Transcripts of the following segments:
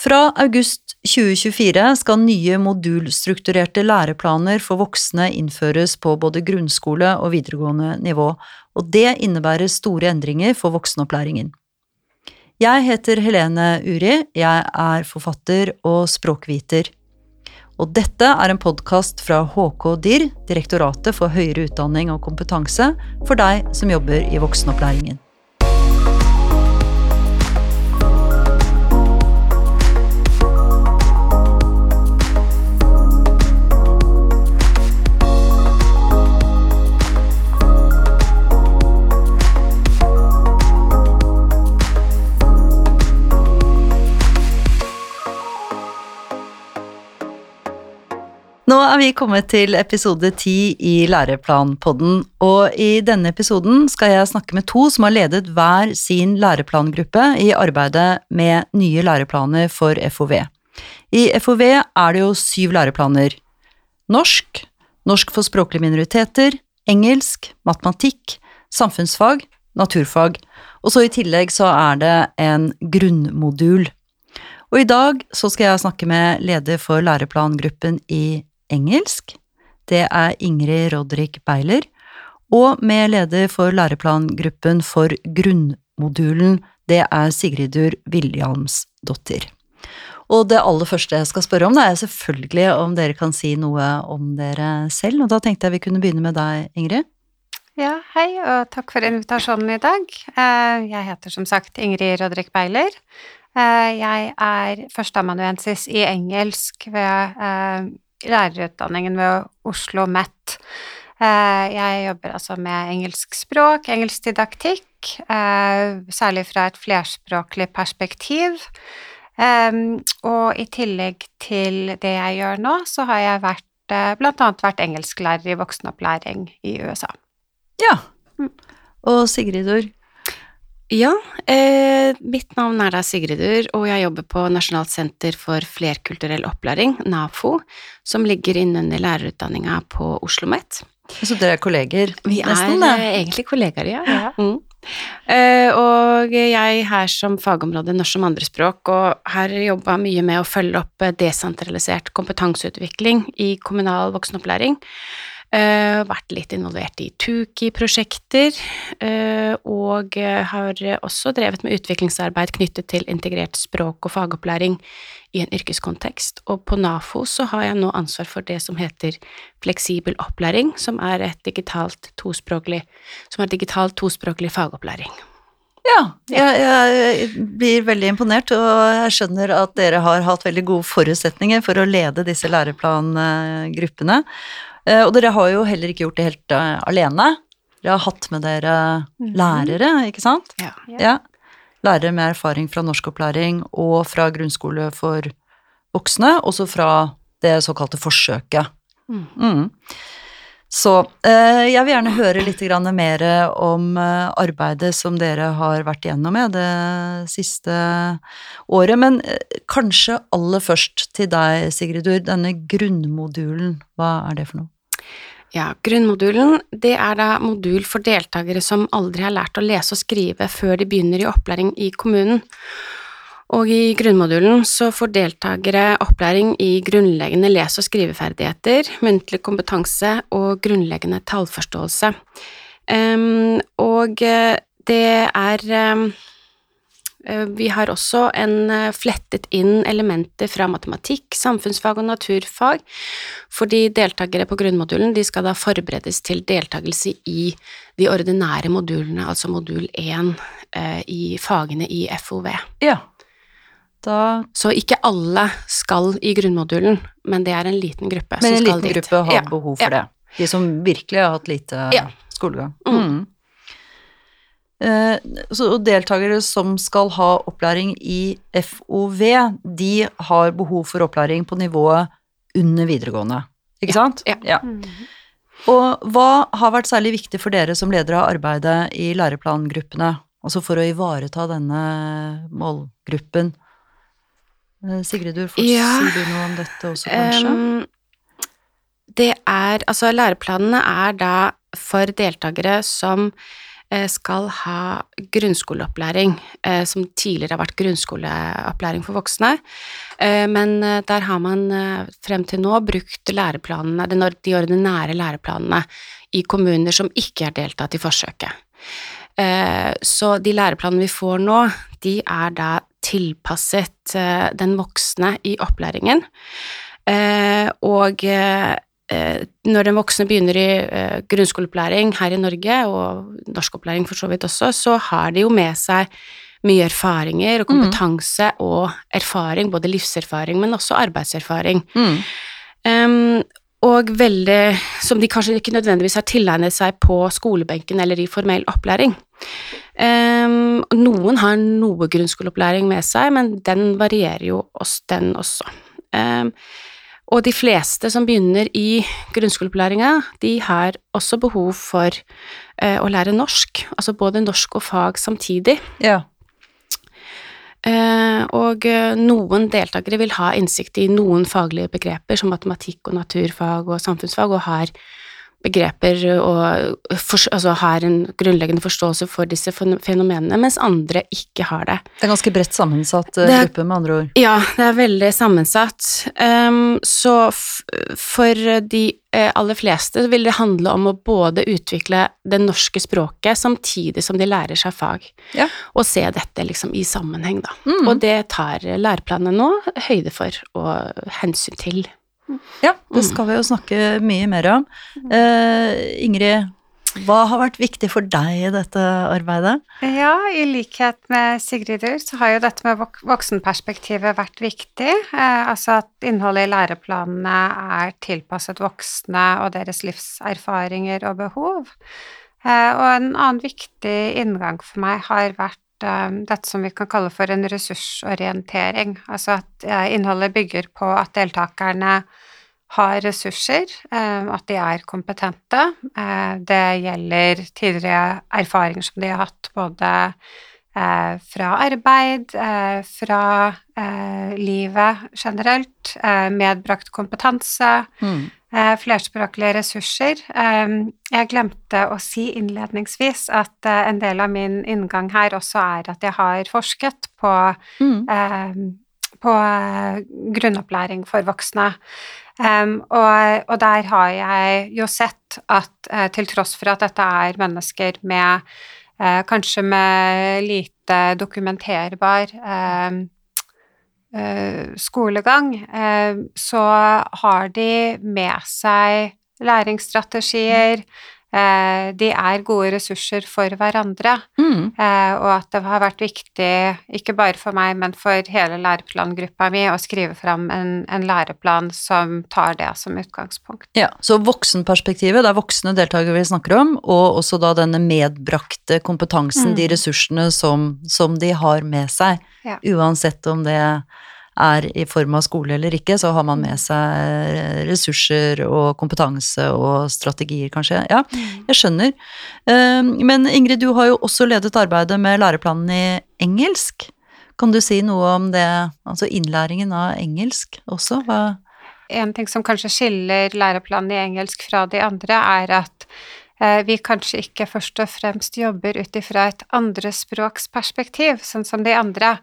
Fra august 2024 skal nye modulstrukturerte læreplaner for voksne innføres på både grunnskole og videregående nivå, og det innebærer store endringer for voksenopplæringen. Jeg heter Helene Uri, jeg er forfatter og språkviter. Og dette er en podkast fra HK DIR, Direktoratet for høyere utdanning og kompetanse, for deg som jobber i voksenopplæringen. Nå er vi kommet til episode ti i Læreplanpodden, og i denne episoden skal jeg snakke med to som har ledet hver sin læreplangruppe i arbeidet med nye læreplaner for FOV. I FOV er det jo syv læreplaner. Norsk, norsk for språklige minoriteter, engelsk, matematikk, samfunnsfag, naturfag, og så i tillegg så er det en grunnmodul. Og i dag så skal jeg snakke med leder for læreplangruppen i engelsk. Det er Ingrid Rodrik Beiler. Og med leder for læreplangruppen for grunnmodulen, det er Sigridur Williamsdottir. Og det aller første jeg skal spørre om, det er selvfølgelig om dere kan si noe om dere selv. Og da tenkte jeg vi kunne begynne med deg, Ingrid. Ja, hei, og takk for invitasjonen i dag. Eh, jeg heter som sagt Ingrid Rodrik Beiler. Eh, jeg er førsteamanuensis i engelsk ved eh, lærerutdanningen ved Oslo MET. Eh, jeg jobber altså med engelsk språk, engelsk didaktikk, eh, særlig fra et flerspråklig perspektiv. Og i tillegg til det jeg gjør nå, så har jeg vært, eh, blant annet vært engelsklærer i voksenopplæring i USA. Ja. Og Og Sigridur, ja, eh, mitt navn er da Sigridur, og jeg jobber på Nasjonalt senter for flerkulturell opplæring, NAFO, som ligger innunder lærerutdanninga på Oslo OsloMet. Så dere er kolleger, Vi nesten? Vi er eh, egentlig kollegaer, ja. ja. Mm. Eh, og jeg her som fagområde norsk som andrespråk, og her jobba mye med å følge opp desentralisert kompetanseutvikling i kommunal voksenopplæring. Uh, vært litt involvert i Tuki-prosjekter, uh, og har også drevet med utviklingsarbeid knyttet til integrert språk og fagopplæring i en yrkeskontekst. Og på NAFO så har jeg nå ansvar for det som heter fleksibel opplæring, som er et digitalt tospråklig, som er digitalt tospråklig fagopplæring. Ja, jeg, jeg, blir veldig imponert, og jeg skjønner at dere har hatt veldig gode forutsetninger for å lede disse læreplangruppene. Eh, og dere har jo heller ikke gjort det helt uh, alene. Dere har hatt med dere mhm. lærere, ikke sant? Ja. ja. Lærere med erfaring fra norskopplæring og fra grunnskole for voksne, også fra det såkalte forsøket. Mm. Mm. Så eh, jeg vil gjerne høre litt mer om eh, arbeidet som dere har vært igjennom med det siste året. Men eh, kanskje aller først til deg, Sigridur. Denne grunnmodulen, hva er det for noe? Ja, grunnmodulen det er da modul for deltakere som aldri har lært å lese og skrive før de begynner i opplæring i kommunen. Og i grunnmodulen så får deltakere opplæring i grunnleggende lese- og skriveferdigheter, muntlig kompetanse og grunnleggende tallforståelse. Um, og eh, det er um, vi har også en eh, flettet inn elementer fra matematikk, samfunnsfag og naturfag, fordi deltakere på grunnmodulen de skal da forberedes til deltakelse i de ordinære modulene, altså modul 1 eh, i fagene i FOV. Ja, da Så ikke alle skal i grunnmodulen, men det er en liten gruppe men som skal dit. Men en liten gruppe har ja. behov for ja. det. De som virkelig har hatt lite ja. skolegang. Mm. Eh, så deltakere som skal ha opplæring i FOV, de har behov for opplæring på nivået under videregående, ikke sant? Ja. ja. Mm. Og hva har vært særlig viktig for dere som ledere av arbeidet i læreplangruppene, altså for å ivareta denne målgruppen? Eh, Sigrid, du får ja, si du noe om dette også, kanskje? Um, det er Altså, læreplanene er da for deltakere som skal ha grunnskoleopplæring, eh, som tidligere har vært grunnskoleopplæring for voksne. Eh, men der har man frem til nå brukt læreplanene, de ordinære læreplanene i kommuner som ikke har deltatt i forsøket. Så de læreplanene vi får nå, de er da tilpasset den voksne i opplæringen. Og Eh, når den voksne begynner i eh, grunnskoleopplæring her i Norge, og norskopplæring for så vidt også, så har de jo med seg mye erfaringer og mm. kompetanse mm. og erfaring, både livserfaring, men også arbeidserfaring. Mm. Um, og veldig Som de kanskje ikke nødvendigvis har tilegnet seg på skolebenken eller i formell opplæring. Um, noen har noe grunnskoleopplæring med seg, men den varierer jo oss, den også. Um, og de fleste som begynner i grunnskoleopplæringa, de har også behov for eh, å lære norsk, altså både norsk og fag samtidig. Ja. Eh, og eh, noen deltakere vil ha innsikt i noen faglige begreper, som matematikk og naturfag og samfunnsfag, og har begreper og for, altså har en grunnleggende forståelse for disse fenomenene, mens andre ikke har det. Det er ganske bredt sammensatt det, gruppe, med andre ord? Ja, det er veldig sammensatt. Um, så for de uh, aller fleste vil det handle om å både utvikle det norske språket samtidig som de lærer seg fag, ja. og se dette liksom i sammenheng, da. Mm. Og det tar læreplanene nå høyde for og hensyn til. Ja, det skal vi jo snakke mye mer om. Uh, Ingrid, hva har vært viktig for deg i dette arbeidet? Ja, i likhet med Sigrid så har jo dette med voksenperspektivet vært viktig. Eh, altså at innholdet i læreplanene er tilpasset voksne og deres livserfaringer og behov. Eh, og en annen viktig inngang for meg har vært dette som vi kan kalle for en ressursorientering. Altså at eh, innholdet bygger på at deltakerne har ressurser, eh, at de er kompetente. Eh, det gjelder tidligere erfaringer som de har hatt både eh, fra arbeid, fra livet generelt, medbrakt kompetanse, mm. Flerspråklige ressurser. Jeg glemte å si innledningsvis at en del av min inngang her også er at jeg har forsket på mm på grunnopplæring for voksne. Um, og, og, der har jeg jo sett at uh, til tross for at dette er mennesker med uh, kanskje med lite dokumenterbar uh, skolegang, så har de med seg læringsstrategier, Eh, de er gode ressurser for hverandre, mm. Eh, og at det har vært viktig, ikke bare for meg, men for hele læreplangruppa mi, å skrive fram en, en læreplan som tar det som utgangspunkt. Ja, Så voksenperspektivet, det er voksne deltakere vi snakker om, og også da denne medbrakte kompetansen, mm. de ressursene som, som, de har med seg, ja. uansett om det er i form av skole eller ikke, så har man med seg ressurser og kompetanse og strategier, kanskje. Ja, mm. jeg skjønner. Ehm, men Ingrid, du har jo også ledet arbeidet med læreplanen i engelsk. Kan du si noe om det, altså innlæringen av engelsk også? Hva en ting som kanskje skiller læreplanen i engelsk fra de andre, er at vi kanskje ikke først og fremst jobber ut ifra et andrespråksperspektiv, sånn som de andre,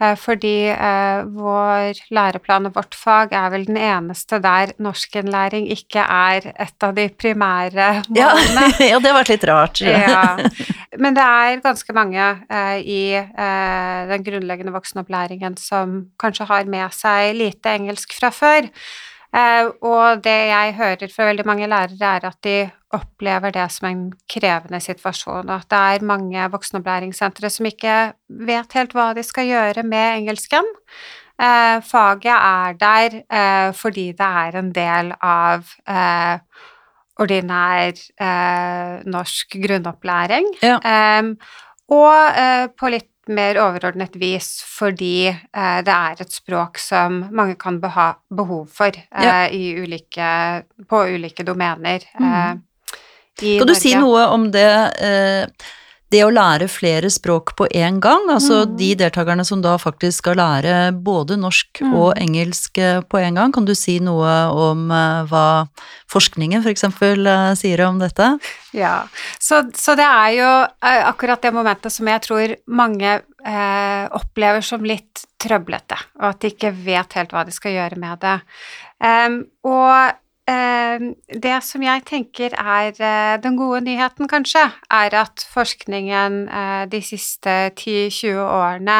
eh, fordi eh, vår læreplan og vårt fag er vel den eneste der norskinnlæring ikke er et av de primære målene. Ja, ja det har vært litt rart. ja. Men det er ganske mange i den grunnleggende voksenopplæringen som kanskje har med seg lite engelsk fra før. Uh, og det jeg hører fra veldig mange lærere, er at de opplever det som en krevende situasjon, og at det er mange voksenopplæringssentre som ikke vet helt hva de skal gjøre med engelsken. Uh, faget er der uh, fordi det er en del av ordinær norsk grunnopplæring. Ja. Og på litt mer overordnet vis fordi eh, det er et språk som mange kan ha behov for eh, ja. ulike, på ulike domener. Mm. Eh, kan du si noe om det eh, det å lære flere språk på én gang, altså Mm. de deltakerne som da faktisk skal lære både norsk Mm. og engelsk på på en gang, kan du si noe om eh, hva forskningen for eksempel eh, sier om dette? Ja, så, så det er jo eh, akkurat det momentet som jeg tror mange eh, opplever som litt trøblete, og at de ikke vet helt hva de skal gjøre med det. Um, og det som jeg tenker er eh, den gode nyheten, kanskje, er at forskningen eh, de siste 10-20 årene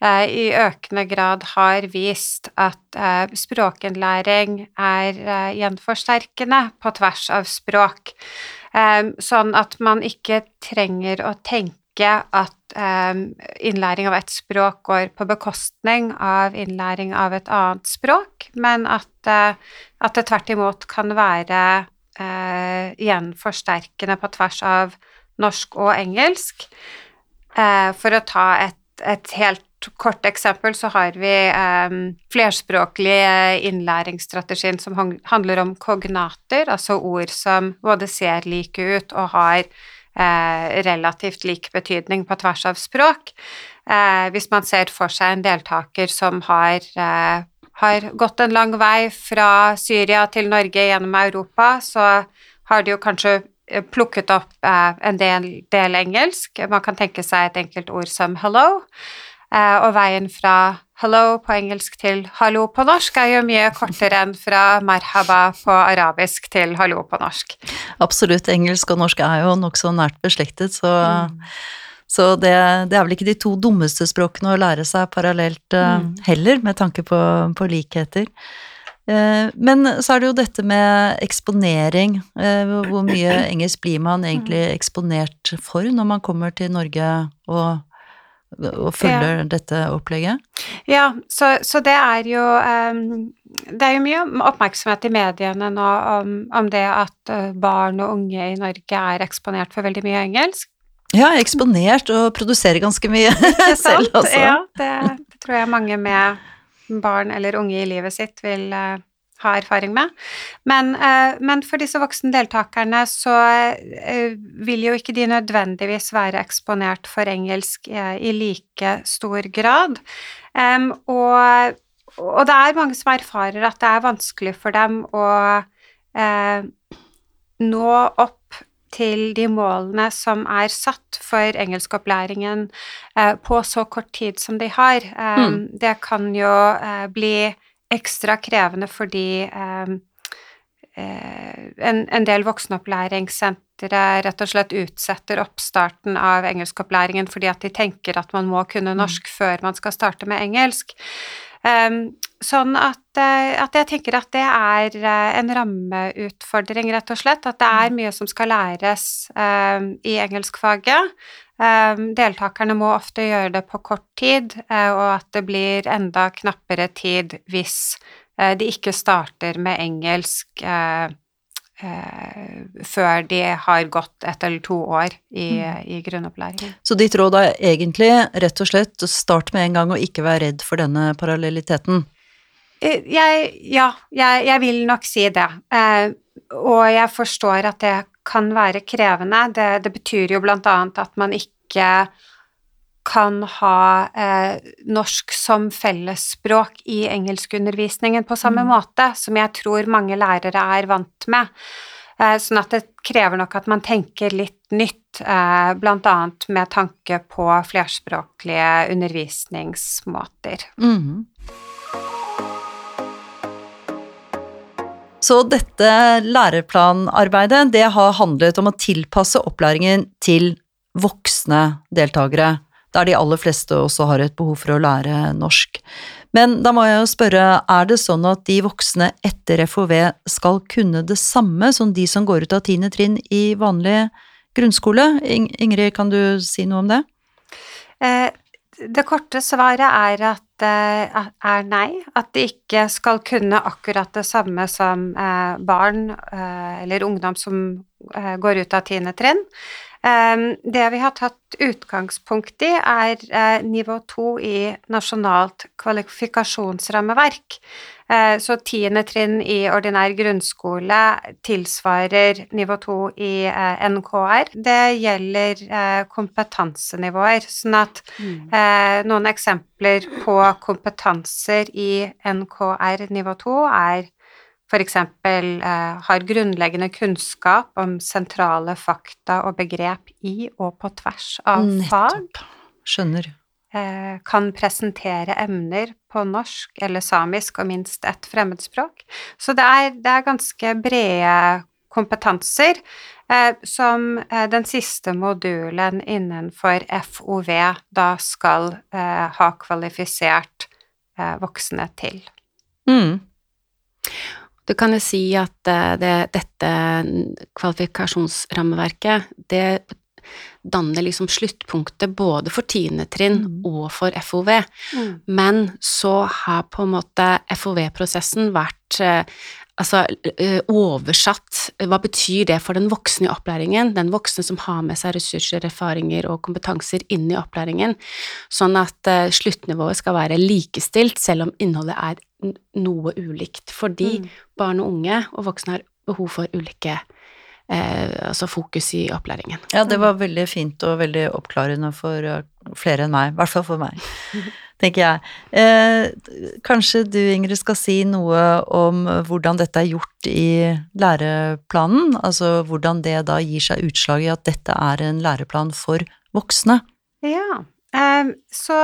eh, i økende grad har vist at språkinnlæring er gjenforsterkende på tvers av språk. Um, sånn at man ikke trenger å tenke at um, innlæring av et språk går på bekostning av innlæring av et annet språk, men at, uh, at det tvert imot kan være uh, gjenforsterkende på tvers av norsk og engelsk. Uh, for å ta et, et helt kort eksempel, så har vi um, flerspråklig innlæringsstrategien som handler om kognater, altså ord som både ser like ut og har eh, relativt lik betydning på tvers av språk. Eh, hvis man ser for seg en deltaker som har, eh, har gått en lang vei fra Syria til Norge gjennom Europa, så har de jo kanskje plukket opp en del, del engelsk. Man kan tenke seg et enkelt ord som 'hello'. Og veien fra 'hello' på engelsk til 'hallo' på norsk er jo mye kortere enn fra merhaba på arabisk til 'hallo' på norsk. Absolutt, engelsk og norsk er jo nokså nært beslektet, så, Mm. så det, det er vel ikke de to dummeste språkene å lære seg parallelt eh, Mm. heller, med tanke på, på likheter. Eh, Men så er det jo dette med eksponering. Eh, Hvor hvor mye engelsk blir man egentlig eksponert for når man kommer til Norge og, og følger dette opplegget? Ja, så, så det er jo um, Det er jo mye oppmerksomhet i mediene nå om, om det at eh, barn og unge i Norge er eksponert for veldig mye engelsk. Ja, eksponert og produserer ganske mye selv altså. Ja, det, det tror jeg mange med barn eller unge i livet sitt vil eh, ha erfaring med. Men, eh, men for disse voksne deltakerne så eh, vil jo ikke de nødvendigvis være eksponert for engelsk eh, i like stor grad. Og, og det er mange som erfarer at det er vanskelig for dem å nå opp til de målene som er satt for engelskopplæringen på så kort tid som de har. Mm. Det kan jo bli ekstra krevende fordi eh, eh, en, en del voksenopplæringssentre rett og slett utsetter oppstarten av engelskopplæringen fordi at de tenker at man må kunne norsk før man skal starte med engelsk. Um, sånn at, eh, at jeg tenker at det er eh, en rammeutfordring, rett og slett. At det er mye som skal læres um, i engelskfaget. Um, deltakerne må ofte gjøre det på kort tid, uh, og at det blir enda knappere tid hvis uh, de ikke starter med engelsk eh, før de har gått ett eller to år i, i grunnopplæringen. Så ditt råd er egentlig rett og slett å starte med en gang og ikke være redd for denne parallelliteten. Eh, Jeg, ja, jeg, jeg vil nok si det. Eh, og jeg forstår at det kan være krevende. Det, det betyr jo blant annet at man ikke kan ha eh, norsk som fellesspråk i engelskundervisningen på samme Mm. måte som jeg tror mange lærere er vant med. Eh, sånn at det krever nok at man tenker litt nytt, eh, annet med tanke på flerspråklige undervisningsmåter. Mm. Så dette læreplanarbeidet, det har handlet om å tilpasse opplæringen til voksne deltakere, der de aller fleste også har et behov for å lære norsk. Men da må jeg jo spørre, er det sånn at de voksne etter FOV skal kunne det samme som de som går ut av tiende trinn i vanlig grunnskole? Ingrid, kan du si noe om det? Eh, Det korte svaret er at er nei. At de ikke skal kunne akkurat det samme som eh, barn eh, eller ungdom som eh, går ut av tiende trinn. Ehm, det vi har tatt utgangspunkt i, er eh, nivå to i nasjonalt kvalifikasjonsrammeverk. Eh, så tiende trinn i ordinær grunnskole tilsvarer nivå to i eh, NKR. Det gjelder eh, kompetansenivåer, sånn at mm. noen eksempler på kompetanser i NKR nivå 2 er for eksempel har grunnleggende kunnskap om sentrale fakta og begrep i og på tvers av Nettopp. fag. Skjønner. Eh, kan presentere emner på norsk eller samisk og minst ett fremmedspråk. Så det er, det er ganske brede kompetanser eh, som eh, den siste modulen innenfor FOV da skal eh, ha kvalifisert eh, voksne til. Mm. Du kan jo si at det, dette kvalifikasjonsrammeverket, det danner liksom sluttpunktet både for tiendetrinn mm. og for FOV. Mm. Men så har på en måte FOV-prosessen vært altså eh, oversatt Hva betyr det for den voksne i opplæringen? Den voksne som har med seg ressurser, erfaringer og kompetanser inn i opplæringen, sånn at uh, sluttnivået skal være likestilt, selv om innholdet er noe ulikt. Fordi mm. barn og unge og voksne har behov for ulike eh, altså fokus i opplæringen. Ja, det var veldig fint og veldig oppklarende for eh, flere enn meg, i hvert fall for meg, tenker jeg. Eh, kanskje du, Ingrid, skal si noe om hvordan dette er gjort i læreplanen? Altså hvordan det da gir seg utslag i at dette er en læreplan for voksne? Ja, eh, så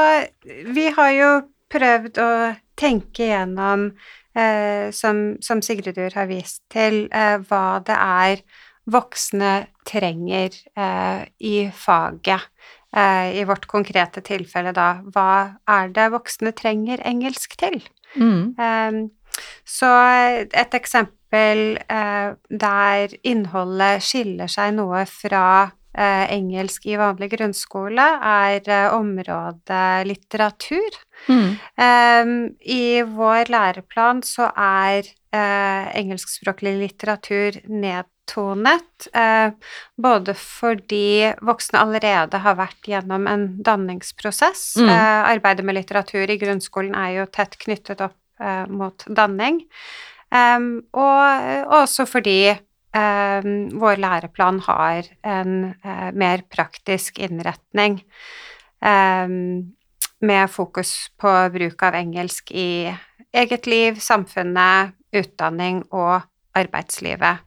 vi har jo prøvd å tenke gjennom Eh, som, som Sigridur har vist til, eh, hva det er voksne trenger eh, i faget. Eh, I vårt konkrete tilfelle, da, hva er det voksne trenger engelsk til? Mm. Eh, så et eksempel eh, der innholdet skiller seg noe fra eh, engelsk i vanlig grunnskole, er området litteratur. Mm. I vår læreplan så er engelskspråklig litteratur ned tonet, eh, både fordi voksne allerede har vært gjennom en danningsprosess. Mm. Eh, arbeidet med litteratur i grunnskolen er jo tett knyttet opp eh, mot danning. og også fordi vår læreplan har en mer praktisk innretning. med fokus på bruk av engelsk i eget liv, samfunnet, utdanning og arbeidslivet.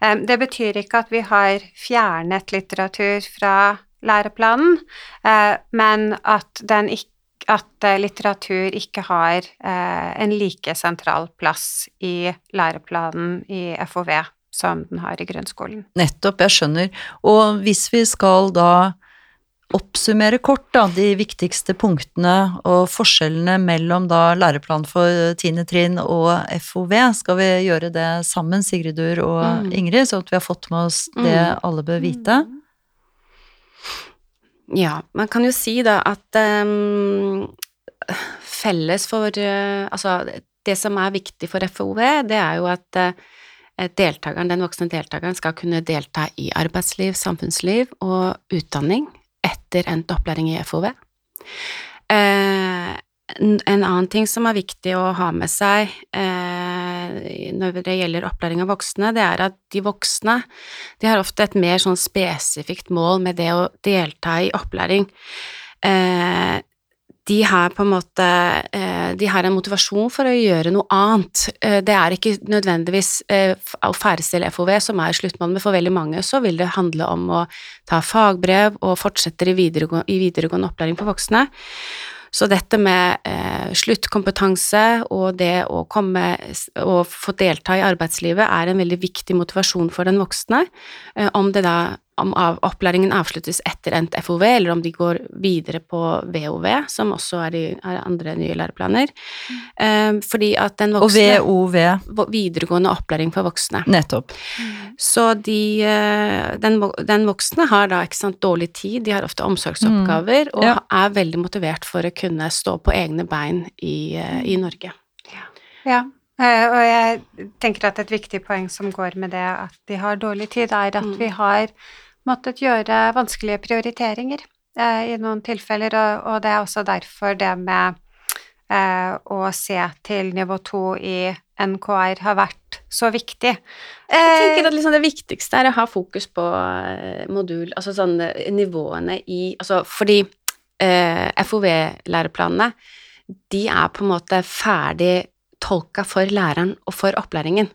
Det betyr ikke at vi har fjernet litteratur fra læreplanen, eh, men at, ikke, at eh, litteratur ikke har eh, en like sentral plass i læreplanen i FOV som den har i grunnskolen. Nettopp, jeg skjønner. Og hvis vi skal da oppsummere kort da, de viktigste punktene og forskjellene mellom da læreplan for tiende trinn og FOV. Skal vi gjøre det sammen, Sigridur og mm. Ingrid, så at vi har fått med oss det mm. alle bør vite? Ja, man kan jo si da at um, felles for uh, Altså, det som er viktig for FOV, det er jo at uh, deltakeren, den voksne deltakeren skal kunne delta i arbeidsliv, samfunnsliv og utdanning etter endt opplæring i FOV. Eh, en annen ting som er viktig å ha med seg eh, når det gjelder opplæring av voksne, det er at de voksne de har ofte et mer sånn spesifikt mål med det å delta i opplæring. Eh, de har på en måte eh, De har en motivasjon for å gjøre noe annet. Eh, det er ikke nødvendigvis eh, å ferdigstille FOV som er sluttmålet, men for veldig mange så vil det handle om å ta fagbrev og fortsette i videregående, i videregående opplæring for voksne. Så dette med eh, sluttkompetanse og det å komme og få delta i arbeidslivet er en veldig viktig motivasjon for den voksne, eh, om det da om av, opplæringen avsluttes etter endt FOV, eller om de går videre på VOV, som også er i er andre nye læreplaner. Eh, fordi at den voksne Og VOV, Videregående opplæring for voksne. nettopp. Så de, eh, den, den voksne har da ikke sant, dårlig tid, de har ofte omsorgsoppgaver, og Ja. er veldig motivert for å kunne stå på egne bein i, eh, i Norge. Ja, ja. og jeg tenker at et viktig poeng som går med det at de har dårlig tid, er at Mm. vi har måttet gjøre vanskelige prioriteringer eh, i noen tilfeller, og, og det er også derfor det med eh, å se til nivå to i NKR har vært så viktig. Jeg tenker at liksom det viktigste er å ha fokus på eh, modul, altså sånn nivåene i Altså fordi eh, FOV-læreplanene, de er på en måte ferdig tolka for læreren og for opplæringen.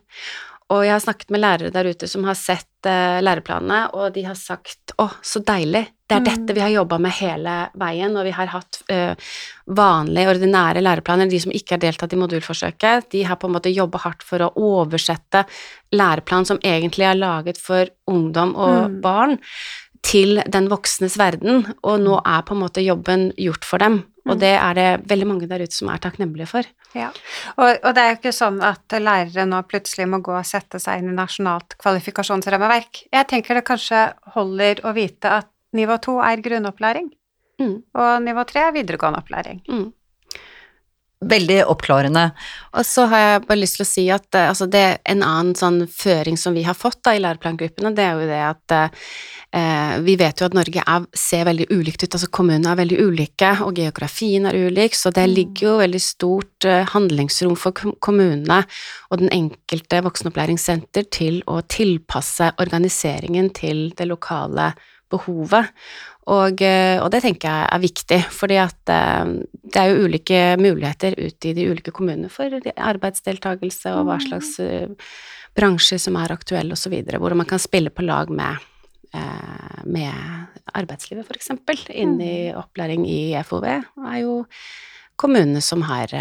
Og jeg har snakket med lærere der ute som har sett eh, læreplanene, og de har sagt 'Å, så deilig'. Det er Mm. dette vi har jobba med hele veien, og vi har hatt eh, vanlige, ordinære læreplaner. De som ikke har deltatt i modulforsøket, de har på en måte jobba hardt for å oversette læreplan som egentlig er laget for ungdom og Mm. barn, til den voksnes verden, og nå er på en måte jobben gjort for dem. Og Mm. det er det veldig mange der ute som er takknemlige for. Ja, og, og det er jo ikke sånn at lærere nå plutselig må gå og sette seg inn i nasjonalt kvalifikasjonsrammeverk. Jeg tenker det kanskje holder å vite at nivå to er grunnopplæring, Mm, og nivå tre er videregående opplæring. mm. Veldig oppklarende. Og så har jeg bare lyst til å si at eh, altså det en annen sånn føring som vi har fått da i læreplangruppene, det er jo det at eh, vi vet jo at Norge er, ser veldig ulikt ut, altså kommunene er veldig ulike, og geografien er ulik, så det Mm. ligger jo veldig stort eh, handlingsrom for kommunene og den enkelte voksenopplæringssenter til å tilpasse organiseringen til det lokale behovet. Og, eh, og det tenker jeg er viktig, fordi at eh, det er jo ulike muligheter ute i de ulike kommunene for arbeidsdeltakelse og hva slags eh, bransjer som er aktuelle osv., hvor man kan spille på lag med, med arbeidslivet, eksempel, inn i opplæring i FOV, er jo kommunene som har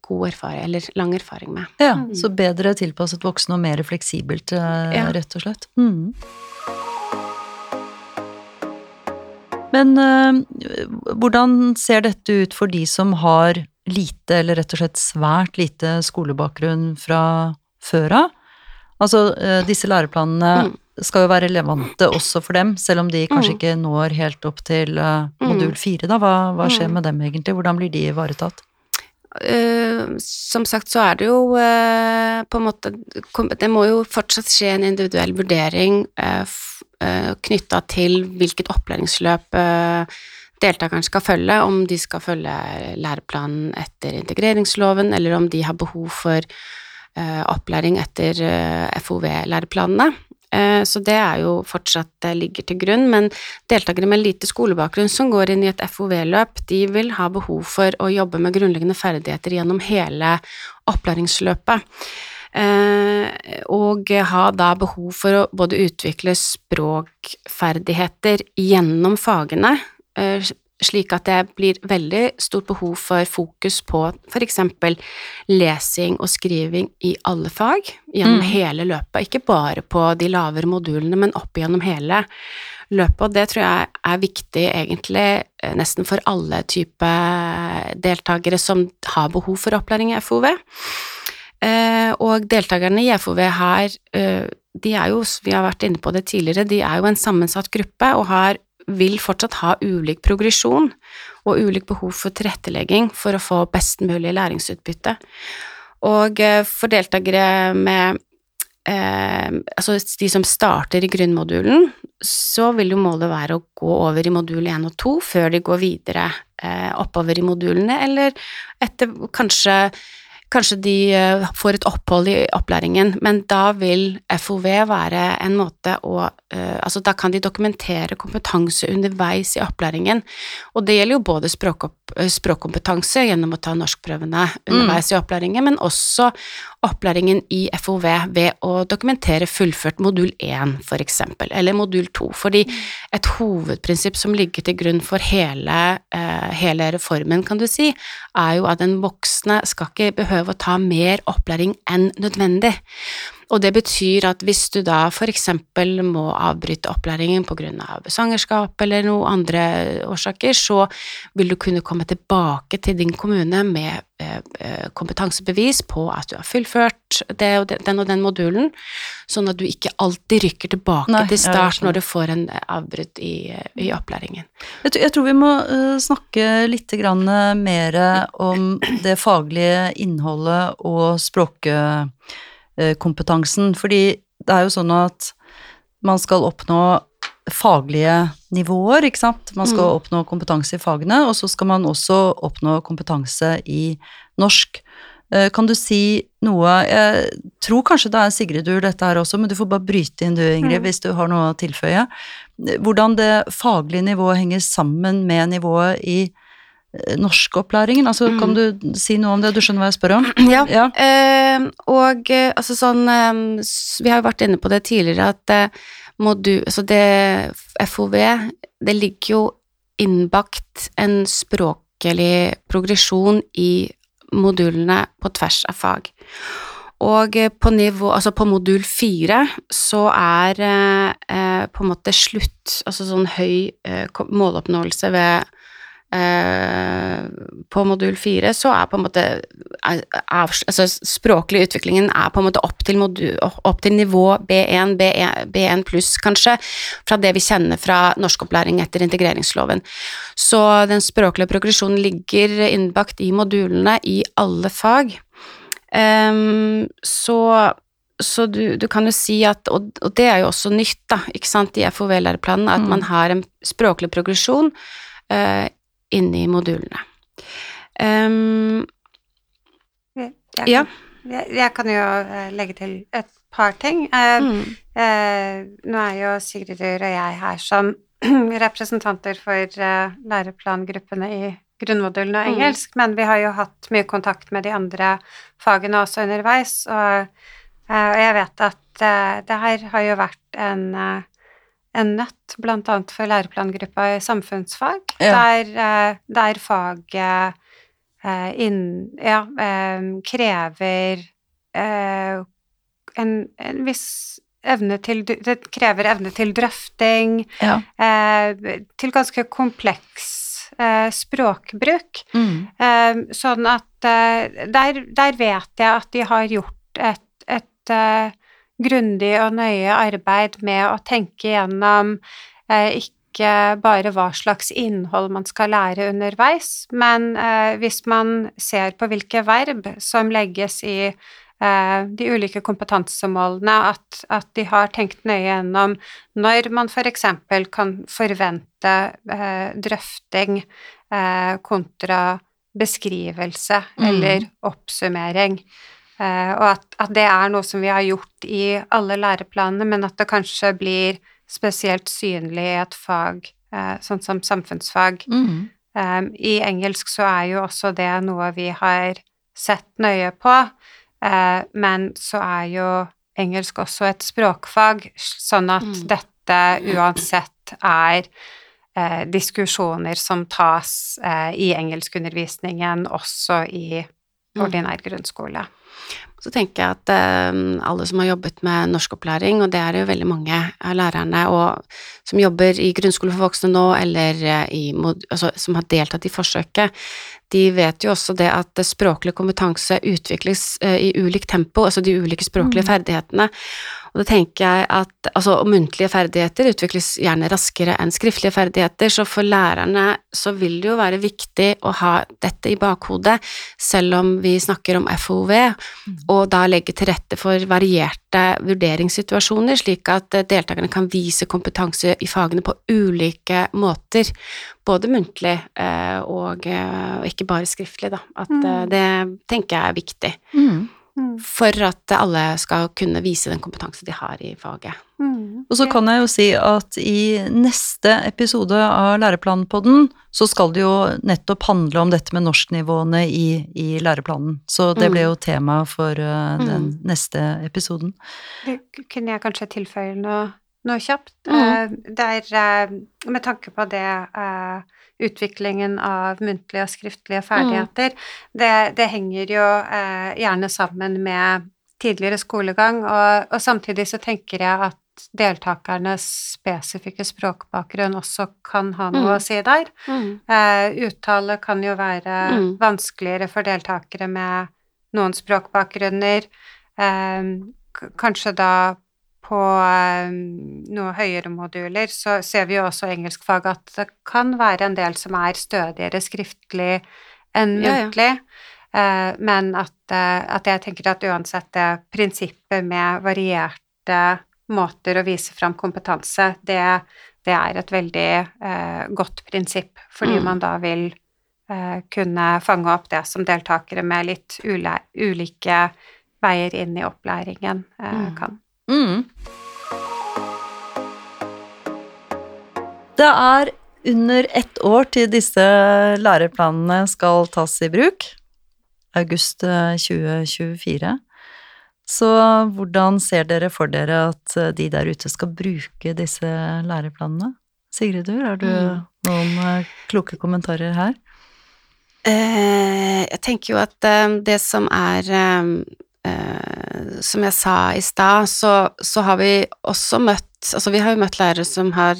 god erfaring, eller lang erfaring med. Ja, Mm. så bedre tilpasset voksne og mer fleksibelt, rett og slett. Mm. Men øh, hvordan ser dette ut for de som har lite, eller rett og slett svært lite skolebakgrunn fra før av? Altså, øh, disse læreplanene Mm. skal jo være relevante også for dem, selv om de kanskje Mm. ikke når helt opp til øh, modul Mm. fire, da. Hva, hva skjer med dem egentlig? Hvordan blir de ivaretatt? Uh, som sagt så er det jo uh, på en måte Det må jo fortsatt skje en individuell vurdering uh, knytta til hvilket opplæringsløp eh, deltakeren skal følge, om de skal følge læreplanen etter integreringsloven, eller om de har behov for eh, opplæring etter FOV-læreplanene. Eh, Så det er jo fortsatt eh, ligger til grunn, men deltakere med lite skolebakgrunn som går inn i et FOV-løp, de vil ha behov for å jobbe med grunnleggende ferdigheter gjennom hele opplæringsløpet. Eh, og ha da behov for å både utvikle språkferdigheter gjennom fagene, eh, slik at det blir veldig stort behov for fokus på for eksempel lesing og skriving i alle fag gjennom Mm. hele løpet, ikke bare på de lavere modulene, men opp gjennom hele løpet, og det tror jeg er viktig egentlig eh, nesten for alle typer deltakere som har behov for opplæring i FOV. Eh, og deltakerne i FOV her, eh, de er jo, vi har vært inne på det tidligere, de er jo en sammensatt gruppe og har, vil fortsatt ha ulik progresjon og ulik behov for tilrettelegging for å få best mulig læringsutbytte. Og eh, for deltakere med eh, altså de som starter i grunnmodulen, så vil jo målet være å gå over i modul 1 og 2 før de går videre eh, oppover i modulene, eller etter kanskje Kanskje de eh, får et opphold i opplæringen, men da vil FOV være en måte å eh, Altså, da kan de dokumentere kompetanse underveis i opplæringen, og det gjelder jo både språkopp, språkkompetanse gjennom å ta norskprøvene underveis i opplæringen, men også opplæringen i FOV ved å dokumentere fullført modul 1, for eksempel, eller modul 2, fordi et hovedprinsipp som ligger til grunn for hele, eh, hele reformen, kan du si, er jo at den voksne skal ikke behøve å ta mer opplæring enn nødvendig. Og det betyr at hvis du da for eksempel må avbryte opplæringen på grunn av svangerskap eller noen andre årsaker, så vil du kunne komme tilbake til din kommune med eh, eh, kompetansebevis på at du har fullført det og den og den modulen, sånn at du ikke alltid rykker tilbake Nei, til start når du får en avbrudd i, i opplæringen. Jeg, tror- jeg tror vi må eh, snakke litt grann mer om det faglige innholdet og språkkompetansen, fordi det er jo sånn at man skal oppnå faglige nivåer, ikke sant. Man skal Mm. oppnå kompetanse i fagene, og så skal man også oppnå kompetanse i norsk. Eh, Kan du si noe Jeg tror kanskje det er Sigridur dette her også, men du får bare bryte inn du, Ingrid, Mm. hvis du har noe å tilføye. Hvordan det faglige nivået henger sammen med nivået i eh, norskopplæringen. Altså, Kan du si noe om det? Du skjønner hva jeg spør om? Ja, Ja. eh, og eh, altså sånn eh, Vi har jo vært inne på det tidligere at eh, du, altså det FOV, det ligger jo innbakt en språklig progresjon i modulene på tvers av fag. Og eh, på nivå, altså på modul fire så er eh, eh, på en måte slutt, altså sånn høy eh, måloppnåelse ved eh, På modul fire så er på en måte er, altså språklig utviklingen er på en måte opp til, modul, opp til nivå B1, B1, B1 pluss kanskje, fra det vi kjenner fra norskopplæring etter integreringsloven. Så den språklige progresjonen ligger innbakt i modulene i alle fag. Um, så så du, du kan jo si at, og, og det er jo også nytt da, ikke sant, i FOV-læreplanen, at Mm. man har en språklig progresjon uh, inni modulene. Um, Jeg, Ja. jeg, jeg kan jo eh, legge til et par ting. Eh, mm, eh, nå er jo Sigridur og jeg her som representanter for læreplangruppene i grunnmodulen og Mm. engelsk, men vi har jo hatt mye kontakt med de andre fagene også underveis, og, og jeg vet at det her har jo vært en, en nøtt, annet for læreplangruppa i samfunnsfag, Ja. der, eh, der faget eh, inn, ja, eh, krever en, en viss evne til Det krever evne til drøfting, Ja. til ganske kompleks språkbruk. Mm. Sånn at der, der vet jeg at de har gjort et, et grundig og nøye arbeid med å tenke gjennom eh, ikke bare hva slags innhold man skal lære underveis, men eh, hvis man ser på hvilke verb som legges i eh, de ulike kompetansemålene, at, at de har tenkt nøye gjennom når man f.eks. kan forvente eh, drøfting eh, kontra beskrivelse Mm. eller oppsummering. Eh, og at, at det er noe som vi har gjort i alle læreplanene, men at det kanskje blir spesielt synlig i et fag eh, sånn som samfunnsfag. Mm. Um, I engelsk så er jo også det noe vi har sett nøye på, eh, men så er jo engelsk også et språkfag, sånn at Mm. dette uansett er eh, diskusjoner som tas eh, i engelskundervisningen også i. ordinær grunnskole. Så tenker jeg at eh, alle som har jobbet med norskopplæring, og det er jo veldig mange av lærerne og, som jobber i grunnskole for voksne nå, eller eh, i, altså, som har deltatt i forsøket, de vet jo også det at språklig kompetanse utvikles eh, i ulikt tempo, altså de ulike språklige Mm. ferdighetene. Og da tenker jeg at altså, muntlige ferdigheter utvikles gjerne raskere enn skriftlige ferdigheter, så for lærerne så vil det jo være viktig å ha dette i bakhodet, selv om vi snakker om FOV, og da legge til rette for varierte vurderingssituasjoner, slik at deltakerne kan vise kompetanse i fagene på ulike måter, både muntlig eh, og eh, ikke bare skriftlig, da. At eh, Mm. det tenker jeg er viktig Mm. For at alle skal kunne vise den kompetanse de har i faget. Mm. Og så kan jeg jo si at i neste episode av Læreplanpodden så skal det jo nettopp handle om dette med norsknivåene i, i læreplanen. Så det Mm. ble jo tema for uh, den Mm. neste episoden. Det kunne jeg kanskje tilføye noe, noe kjapt. Mhm. Eh, Det er eh, med tanke på det eh, utviklingen av muntlige og skriftlige ferdigheter, det, det henger jo eh, gjerne sammen med tidligere skolegang, og, og, samtidig så tenker jeg at deltakernes spesifikke språkbakgrunn også kan ha noe mm. å si der. Mm. Eh, uttale kan jo være mm. vanskeligere for deltakere med noen språkbakgrunner. Eh, kanskje da på eh, noe høyere moduler så ser vi jo også engelskfag at det kan være en del som er stødigere skriftlig enn muntlig. Ja, ja. Eh, men at, eh, at, jeg tenker at uansett det prinsippet med varierte måter å vise fram kompetanse, det, det er et veldig eh, godt prinsipp, fordi mm. man da vil eh, kunne fange opp det som deltakere med litt ulike veier inn i opplæringen eh, mm. kan. Mm. Det er under ett år til disse læreplanene skal tas i bruk august 2024. Eh, Så hvordan ser dere for dere at eh, de der ute skal bruke disse læreplanene? Sigridur, har du mm. noen eh, kloke kommentarer her? jeg tenker jo at det som er Som jeg sa i stad, så, så, har vi også møtt Altså, vi har jo møtt lærere som har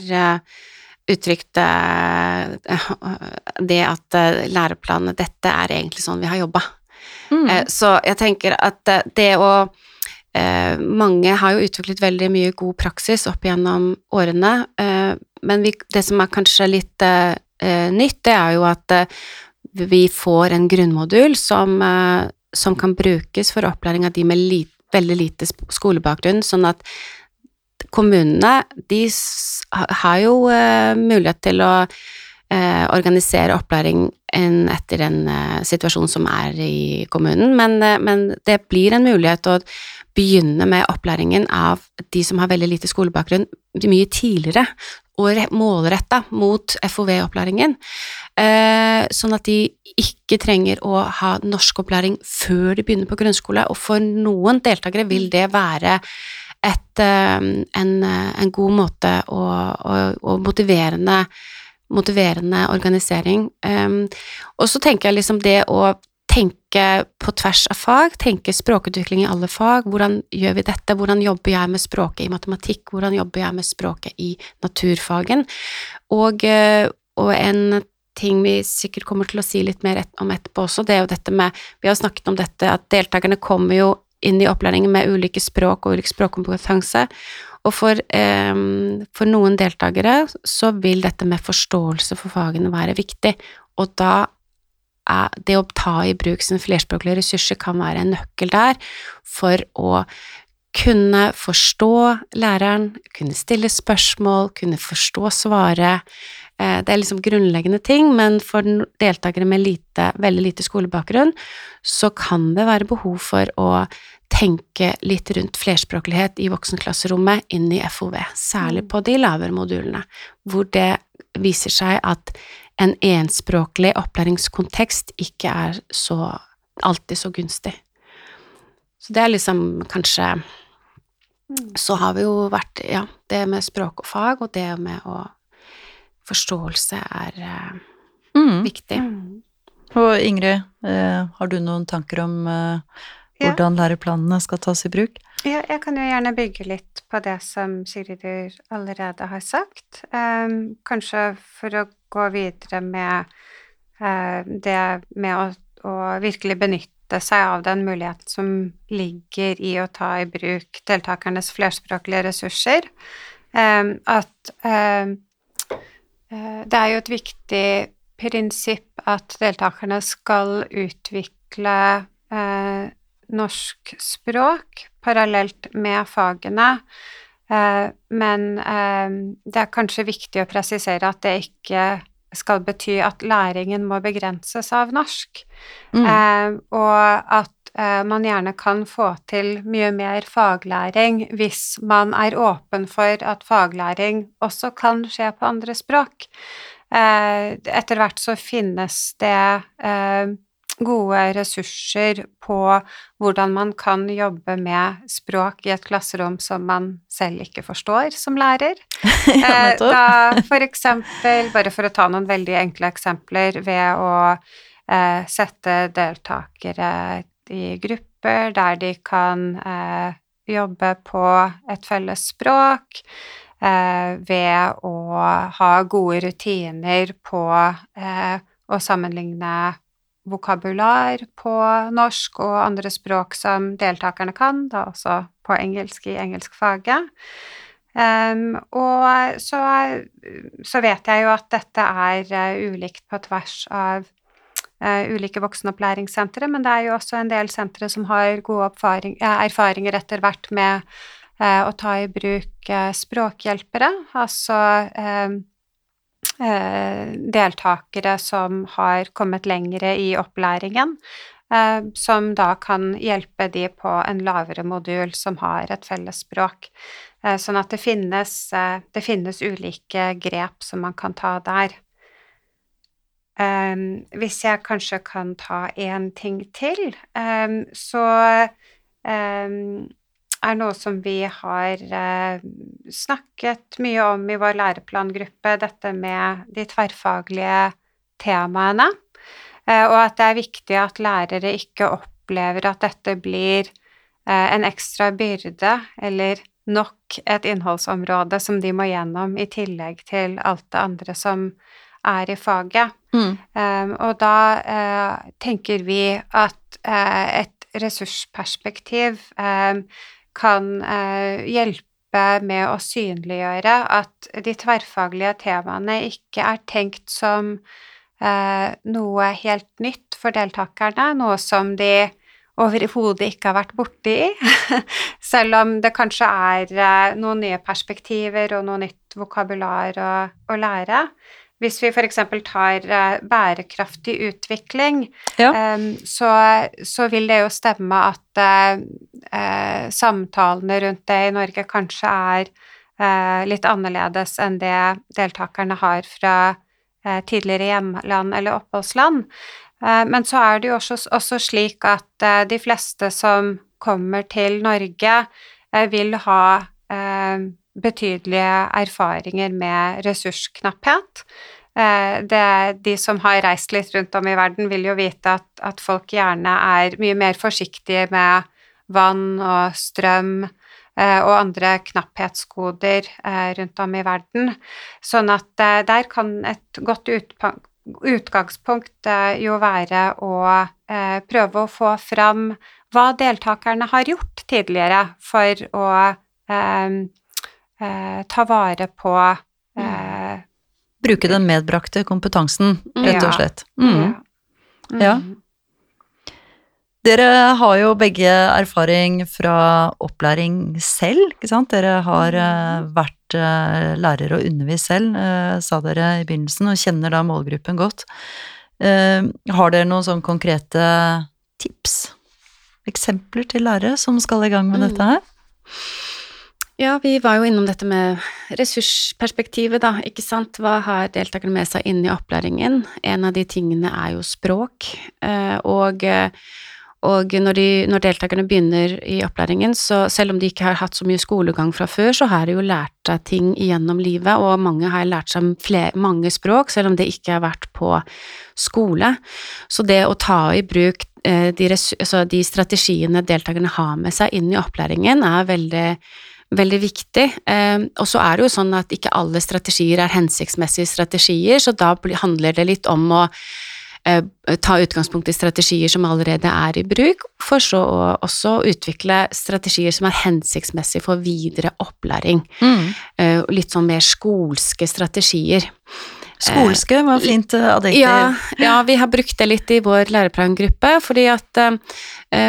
uttrykte det at læreplanene Dette er egentlig sånn vi har jobba. Mm. Eh, så jeg tenker at eh, det å eh, Mange har jo utviklet veldig mye god praksis opp gjennom årene, men vi, det som er kanskje litt nytt, det er jo at vi får en grunnmodul som, som kan brukes for opplæring av de med lite, veldig lite skolebakgrunn, sånn at kommunene de har jo mulighet til å eh, organisere opplæring en, etter en eh, situasjon som er i kommunen, men, eh, men, det blir en mulighet å begynne med opplæringen av de som har veldig lite skolebakgrunn, mye tidligere og målretta mot FOV-opplæringen, eh, sånn at de ikke trenger å ha norskopplæring før de begynner på grunnskole, og for noen deltakere vil det være et, eh, en, en, god måte og motiverende motiverende organisering. Og så tenker jeg liksom det å tenke på tvers av fag, tenke språkutvikling i alle fag. Hvordan gjør vi dette? Hvordan jobber jeg med språket i matematikk? Hvordan jobber jeg med språket i naturfagen? Og, eh, og en ting vi sikkert kommer til å si litt mer om etterpå også, det er jo dette med Vi har snakket om dette at deltakerne kommer jo inn i opplæringen med ulike språk og ulik språkkompetanse. Og for, eh, for, noen deltakere så vil dette med forståelse for fagene være viktig, og da er det å ta i bruk sine flerspråklige ressurser kan være en nøkkel der for å kunne forstå læreren, kunne stille spørsmål, kunne forstå svaret. Eh, det er liksom grunnleggende ting, men for deltakere med lite, veldig lite skolebakgrunn, så kan det være behov for å tenke litt rundt flerspråklighet i voksenklasserommet inn i FOV, særlig på de lavere modulene, hvor det viser seg at en enspråklig opplæringskontekst ikke er så alltid så gunstig. Så det er liksom kanskje Så har vi jo vært Ja, det med språk og fag, og det med å Forståelse er uh, mm. viktig. Mm. Og Ingrid, uh, har du noen tanker om uh, hvordan læreplanene skal tas i bruk? Ja, jeg kan jo gjerne bygge litt på det som Sigridur allerede har sagt. Kanskje for å gå videre med uh, det med å, å, virkelig benytte seg av den muligheten som ligger i å ta i bruk deltakernes flerspråklige ressurser. Um, at uh, det er jo et viktig prinsipp at deltakerne skal utvikle norsk språk parallelt med fagene, eh, men eh, det er kanskje viktig å presisere at det ikke skal bety at læringen må begrenses av norsk, mm. Eh, og at man gjerne kan få til mye mer faglæring hvis man er åpen for at faglæring også kan skje på andre språk. Etter hvert så finnes det gode ressurser på hvordan man kan jobbe med språk i et klasserom som man selv ikke forstår som lærer. ja, eh, da for eksempel, bare for å ta noen veldig enkle eksempler, ved å eh, sette deltakere i grupper der de kan eh, jobbe på et felles språk eh, ved å ha gode rutiner på eh, å sammenligne vokabular på norsk og andre språk som deltakerne kan, da også på engelsk i engelskfaget. Um, og så, så, vet jeg jo at dette er uh, ulikt på tvers av uh, ulike voksenopplæringssentre, men det er jo også en del sentre som har gode erfaring, uh, erfaringer etter hvert med å ta i bruk språkhjelpere, altså um, deltakere som har kommet lengre i opplæringen, som da kan hjelpe de på en lavere modul som har et felles språk. Eh, sånn at det finnes, eh, det finnes ulike grep som man kan ta der. Hvis jeg kanskje kan ta én ting til, så er noe som vi har uh, snakket mye om i vår læreplangruppe, dette med de tverrfaglige temaene, uh, og at det er viktig at lærere ikke opplever at dette blir uh, en ekstra byrde eller nok et innholdsområde som de må gjennom, i tillegg til alt det andre som er i faget. Mm. Um, og da uh, tenker vi at uh, et ressursperspektiv um, kan uh, hjelpe med å synliggjøre at de tverrfaglige temaene ikke er tenkt som noe helt nytt for deltakerne, noe som de overhodet ikke har vært borti, selv om det kanskje er eh, noen nye perspektiver og noe nytt vokabular å, å lære. Hvis vi f.eks. tar uh, bærekraftig utvikling, ja. um, så, så, vil det jo stemme at uh, uh, samtalene rundt det i Norge kanskje er litt annerledes enn det deltakerne har fra tidligere hjemland eller oppholdsland. Eh, men så er det jo også, også slik at eh, de fleste som kommer til Norge, eh, vil ha betydelige erfaringer med ressursknapphet. Det, de som har reist litt rundt om i verden, vil jo vite at, at folk gjerne er mye mer forsiktige med vann og strøm og andre knapphetsgoder rundt om i verden. Sånn at der kan et godt utgangspunkt jo være å eh, prøve å få fram hva deltakerne har gjort tidligere for å eh, eh, ta vare på eh, Bruke den medbrakte kompetansen, rett og slett. Mm. Ja. Mm. ja. Dere har jo begge erfaring fra opplæring selv, ikke sant? Dere har uh, vært lærer og undervist selv, sa dere i begynnelsen, og kjenner da målgruppen godt. har dere noen sånn konkrete tips, eksempler til lærere som skal i gang med mm. dette her? Ja, vi var jo innom dette med ressursperspektivet, da, ikke sant. Hva har deltakerne med seg inn i opplæringen? En av de tingene er jo språk, og og når, de, når, deltakerne begynner i opplæringen, så selv om de ikke har hatt så mye skolegang fra før, så har de jo lært seg ting gjennom livet, og mange har lært seg flere, mange språk, selv om det ikke har vært på skole. Så det å ta i bruk eh, de, altså de strategiene deltakerne har med seg inn i opplæringen, er veldig veldig viktig. Eh, og så er det jo sånn at ikke alle strategier er hensiktsmessige strategier, så da handler det litt om å Eh, ta utgangspunkt i strategier som allerede er i bruk, for så å også utvikle strategier som er hensiktsmessige for videre opplæring. Mm. Eh, litt sånn mer skolske strategier. Skolske var fint eh, adjektiv. Ja, ja, vi har brukt det litt i vår læreplangruppe, fordi at uh,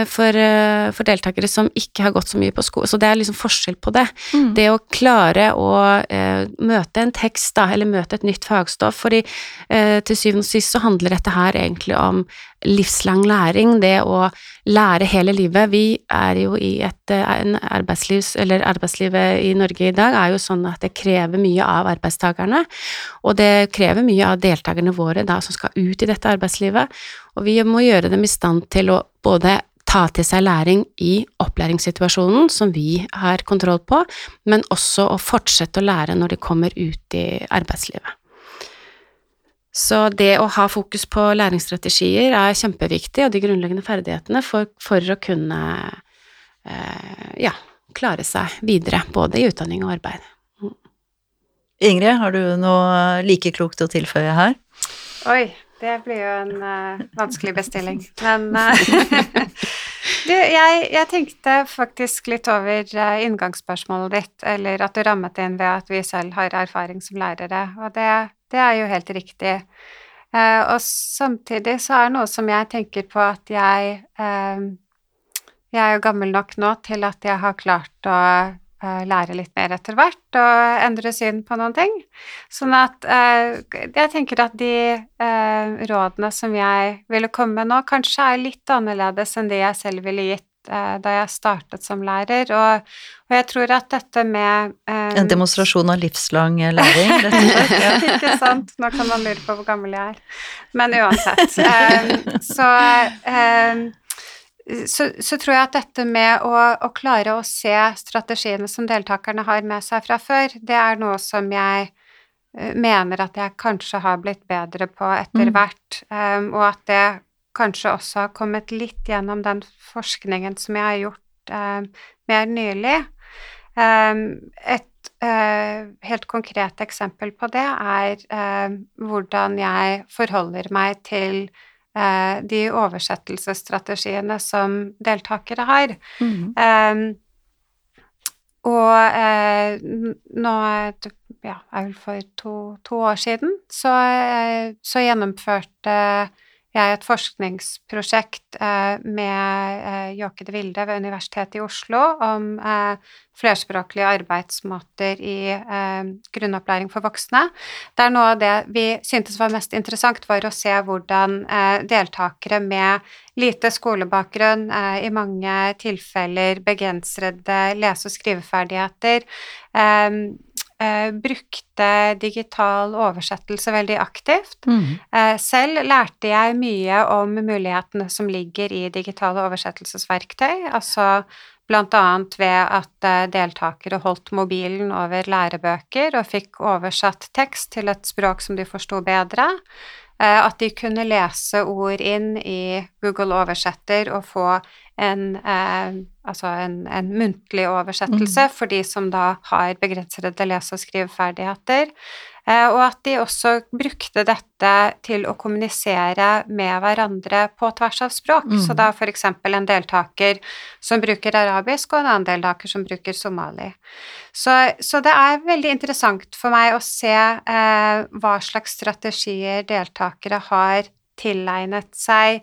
for, uh, for, deltakere som ikke har gått så mye på skole, så det er liksom forskjell på det. Mm. Det å klare å uh, møte en tekst, da, eller møte et nytt fagstoff, fordi til syvende og sist så handler dette her egentlig om livslang læring, det å lære hele livet. Vi er jo i et en arbeidslivs, eller arbeidslivet i Norge i dag er jo sånn at det krever mye av arbeidstakerne, og det krever mye av deltakerne våre da som skal ut i dette arbeidslivet, og vi må gjøre dem i stand til å både ta til seg læring i opplæringssituasjonen, som vi har kontroll på, men også å fortsette å lære når de kommer ut i arbeidslivet. Så det å ha fokus på læringsstrategier er kjempeviktig, og de grunnleggende ferdighetene for, for å kunne eh, ja, klare seg videre, både i utdanning og arbeid. Ingrid, har du noe like klokt å tilføye her? Oi, det blir jo en uh, vanskelig bestilling. Men uh, du, jeg, jeg, tenkte faktisk litt over uh, inngangsspørsmålet ditt, eller at du rammet inn ved at vi selv har erfaring som lærere, og det, det er jo helt riktig. og samtidig så er det noe som jeg tenker på at jeg Jeg er jo gammel nok nå til at jeg har klart å Eh, lære litt mer etter hvert og endre syn på noen ting. Sånn at eh, jeg tenker at de eh, rådene som jeg ville komme med nå, kanskje er litt annerledes enn de jeg selv ville gitt eh, da jeg startet som lærer, og, og jeg tror at dette med um, En demonstrasjon av livslang læring, rett og slett? Ja. Ikke sant. Nå kan man lure på hvor gammel jeg er. Men uansett. Um, så så, så, tror jeg at dette med å, å, klare å se strategiene som deltakerne har med seg fra før, det er noe som jeg mener at jeg kanskje har blitt bedre på etter mm. hvert, um, og at det kanskje også har kommet litt gjennom den forskningen som jeg har gjort eh, mer nylig. Eh, et eh, helt konkret eksempel på det er hvordan jeg forholder meg til eh, de oversettelsesstrategiene som deltakere har. Mm. Um, og eh, nå ja, er vel for to, to år siden så, eh, så gjennomførte jeg et forskningsprosjekt eh, med eh, Jåke de Vilde ved Universitetet i Oslo om eh, flerspråklige arbeidsmåter i grunnopplæring for voksne. Der noe av det vi syntes var mest interessant, var å se hvordan deltakere med lite skolebakgrunn, i mange tilfeller begrensede lese- og skriveferdigheter, eh, brukte digital oversettelse veldig aktivt. Mm. Eh, selv lærte jeg mye om mulighetene som ligger i digitale oversettelsesverktøy, altså annet ved at eh, deltakere holdt mobilen over lærebøker og fikk oversatt tekst til et språk som de forsto bedre. Eh, at de kunne lese ord inn i Google Oversetter og få en, eh, altså en, en muntlig oversettelse mm. for de som da har begrensede lese- og skriveferdigheter. Eh, og at de også brukte dette til å kommunisere med hverandre på tvers av språk. Mm. Så da f.eks. en deltaker som bruker arabisk, og en annen deltaker som bruker somali. Så, så det er veldig interessant for meg å se eh, hva slags strategier deltakere har tilegnet seg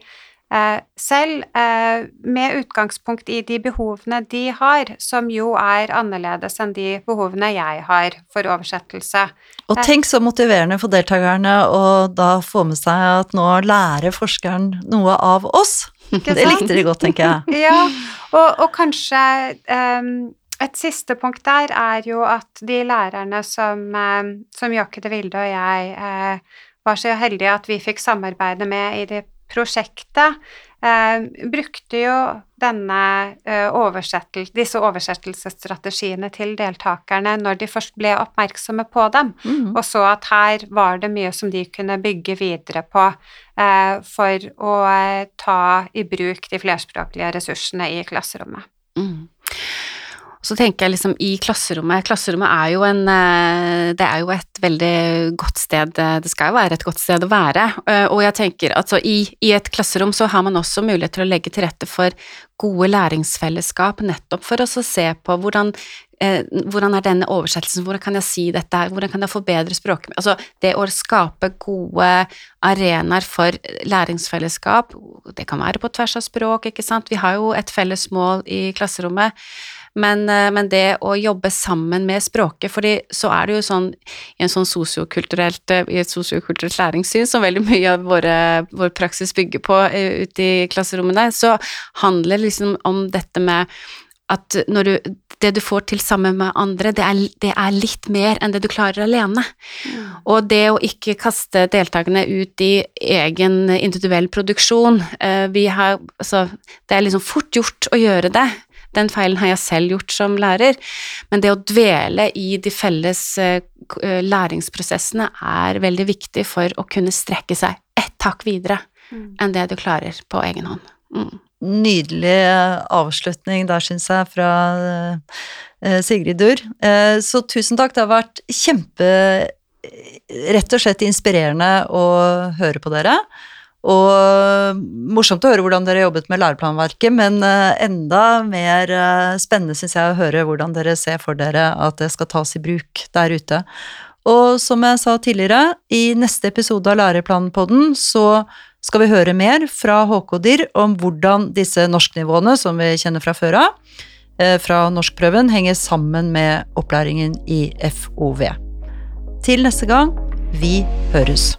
selv, eh, med utgangspunkt i de behovene de har, som jo er annerledes enn de behovene jeg har for oversettelse. Og tenk så motiverende for deltakerne å da få med seg at nå lærer forskeren noe av oss. Det likte de godt, tenker jeg. ja, og, og kanskje um, et siste punkt der er jo at de lærerne som, um, som Jokke de Vilde og jeg uh, var så heldige at vi fikk samarbeide med i det prosjektet eh, brukte jo denne eh, oversettel, disse oversettelsesstrategiene til deltakerne når de først ble oppmerksomme på dem, mm. og så at her var det mye som de kunne bygge videre på eh, for å eh, ta i bruk de flerspråklige ressursene i klasserommet. Mm. Så tenker jeg liksom i klasserommet Klasserommet er jo en eh, Det er jo et veldig godt sted eh, Det skal jo være et godt sted å være. Eh, og jeg tenker altså i, i et klasserom så har man også mulighet til å legge til rette for gode læringsfellesskap, nettopp for å se på hvordan hvordan er denne oversettelsen, hvordan kan jeg si dette her, hvordan kan jeg forbedre språket Altså det å skape gode arenaer for læringsfellesskap, det kan være på tvers av språk, ikke sant, vi har jo et felles mål i klasserommet. Men, eh, men, det å jobbe sammen med språket, fordi så er det jo sånn i en sånn sosiokulturelt, eh, i et sosiokulturelt læringssyn som veldig mye av våre, vår praksis bygger på eh, ute i klasserommene, så handler liksom om dette med at når du, det du får til sammen med andre, det er, det er litt mer enn det du klarer alene. Mm. Og det å ikke kaste deltakerne ut i egen individuell produksjon vi har, altså, Det er liksom fort gjort å gjøre det, Den feilen har jeg selv gjort som lærer, men det å dvele i de felles eh, eh, læringsprosessene er veldig viktig for å kunne strekke seg ett hakk videre mm. enn det du klarer på egen hånd. Mm. Nydelig avslutning der, syns jeg, fra Sigrid Durr. Så tusen takk, det har vært kjempe Rett og slett inspirerende å høre på dere. Og morsomt å høre hvordan dere jobbet med læreplanverket, men uh, enda mer spennende syns jeg å høre hvordan dere ser for dere at det skal tas i bruk der ute. Og som jeg sa tidligere, i neste episode av Læreplanpodden så skal vi høre mer fra HK-DIR om hvordan disse norsknivåene som vi kjenner fra før av, eh, fra norskprøven, henger sammen med opplæringen i FOV. Til neste gang, vi høres.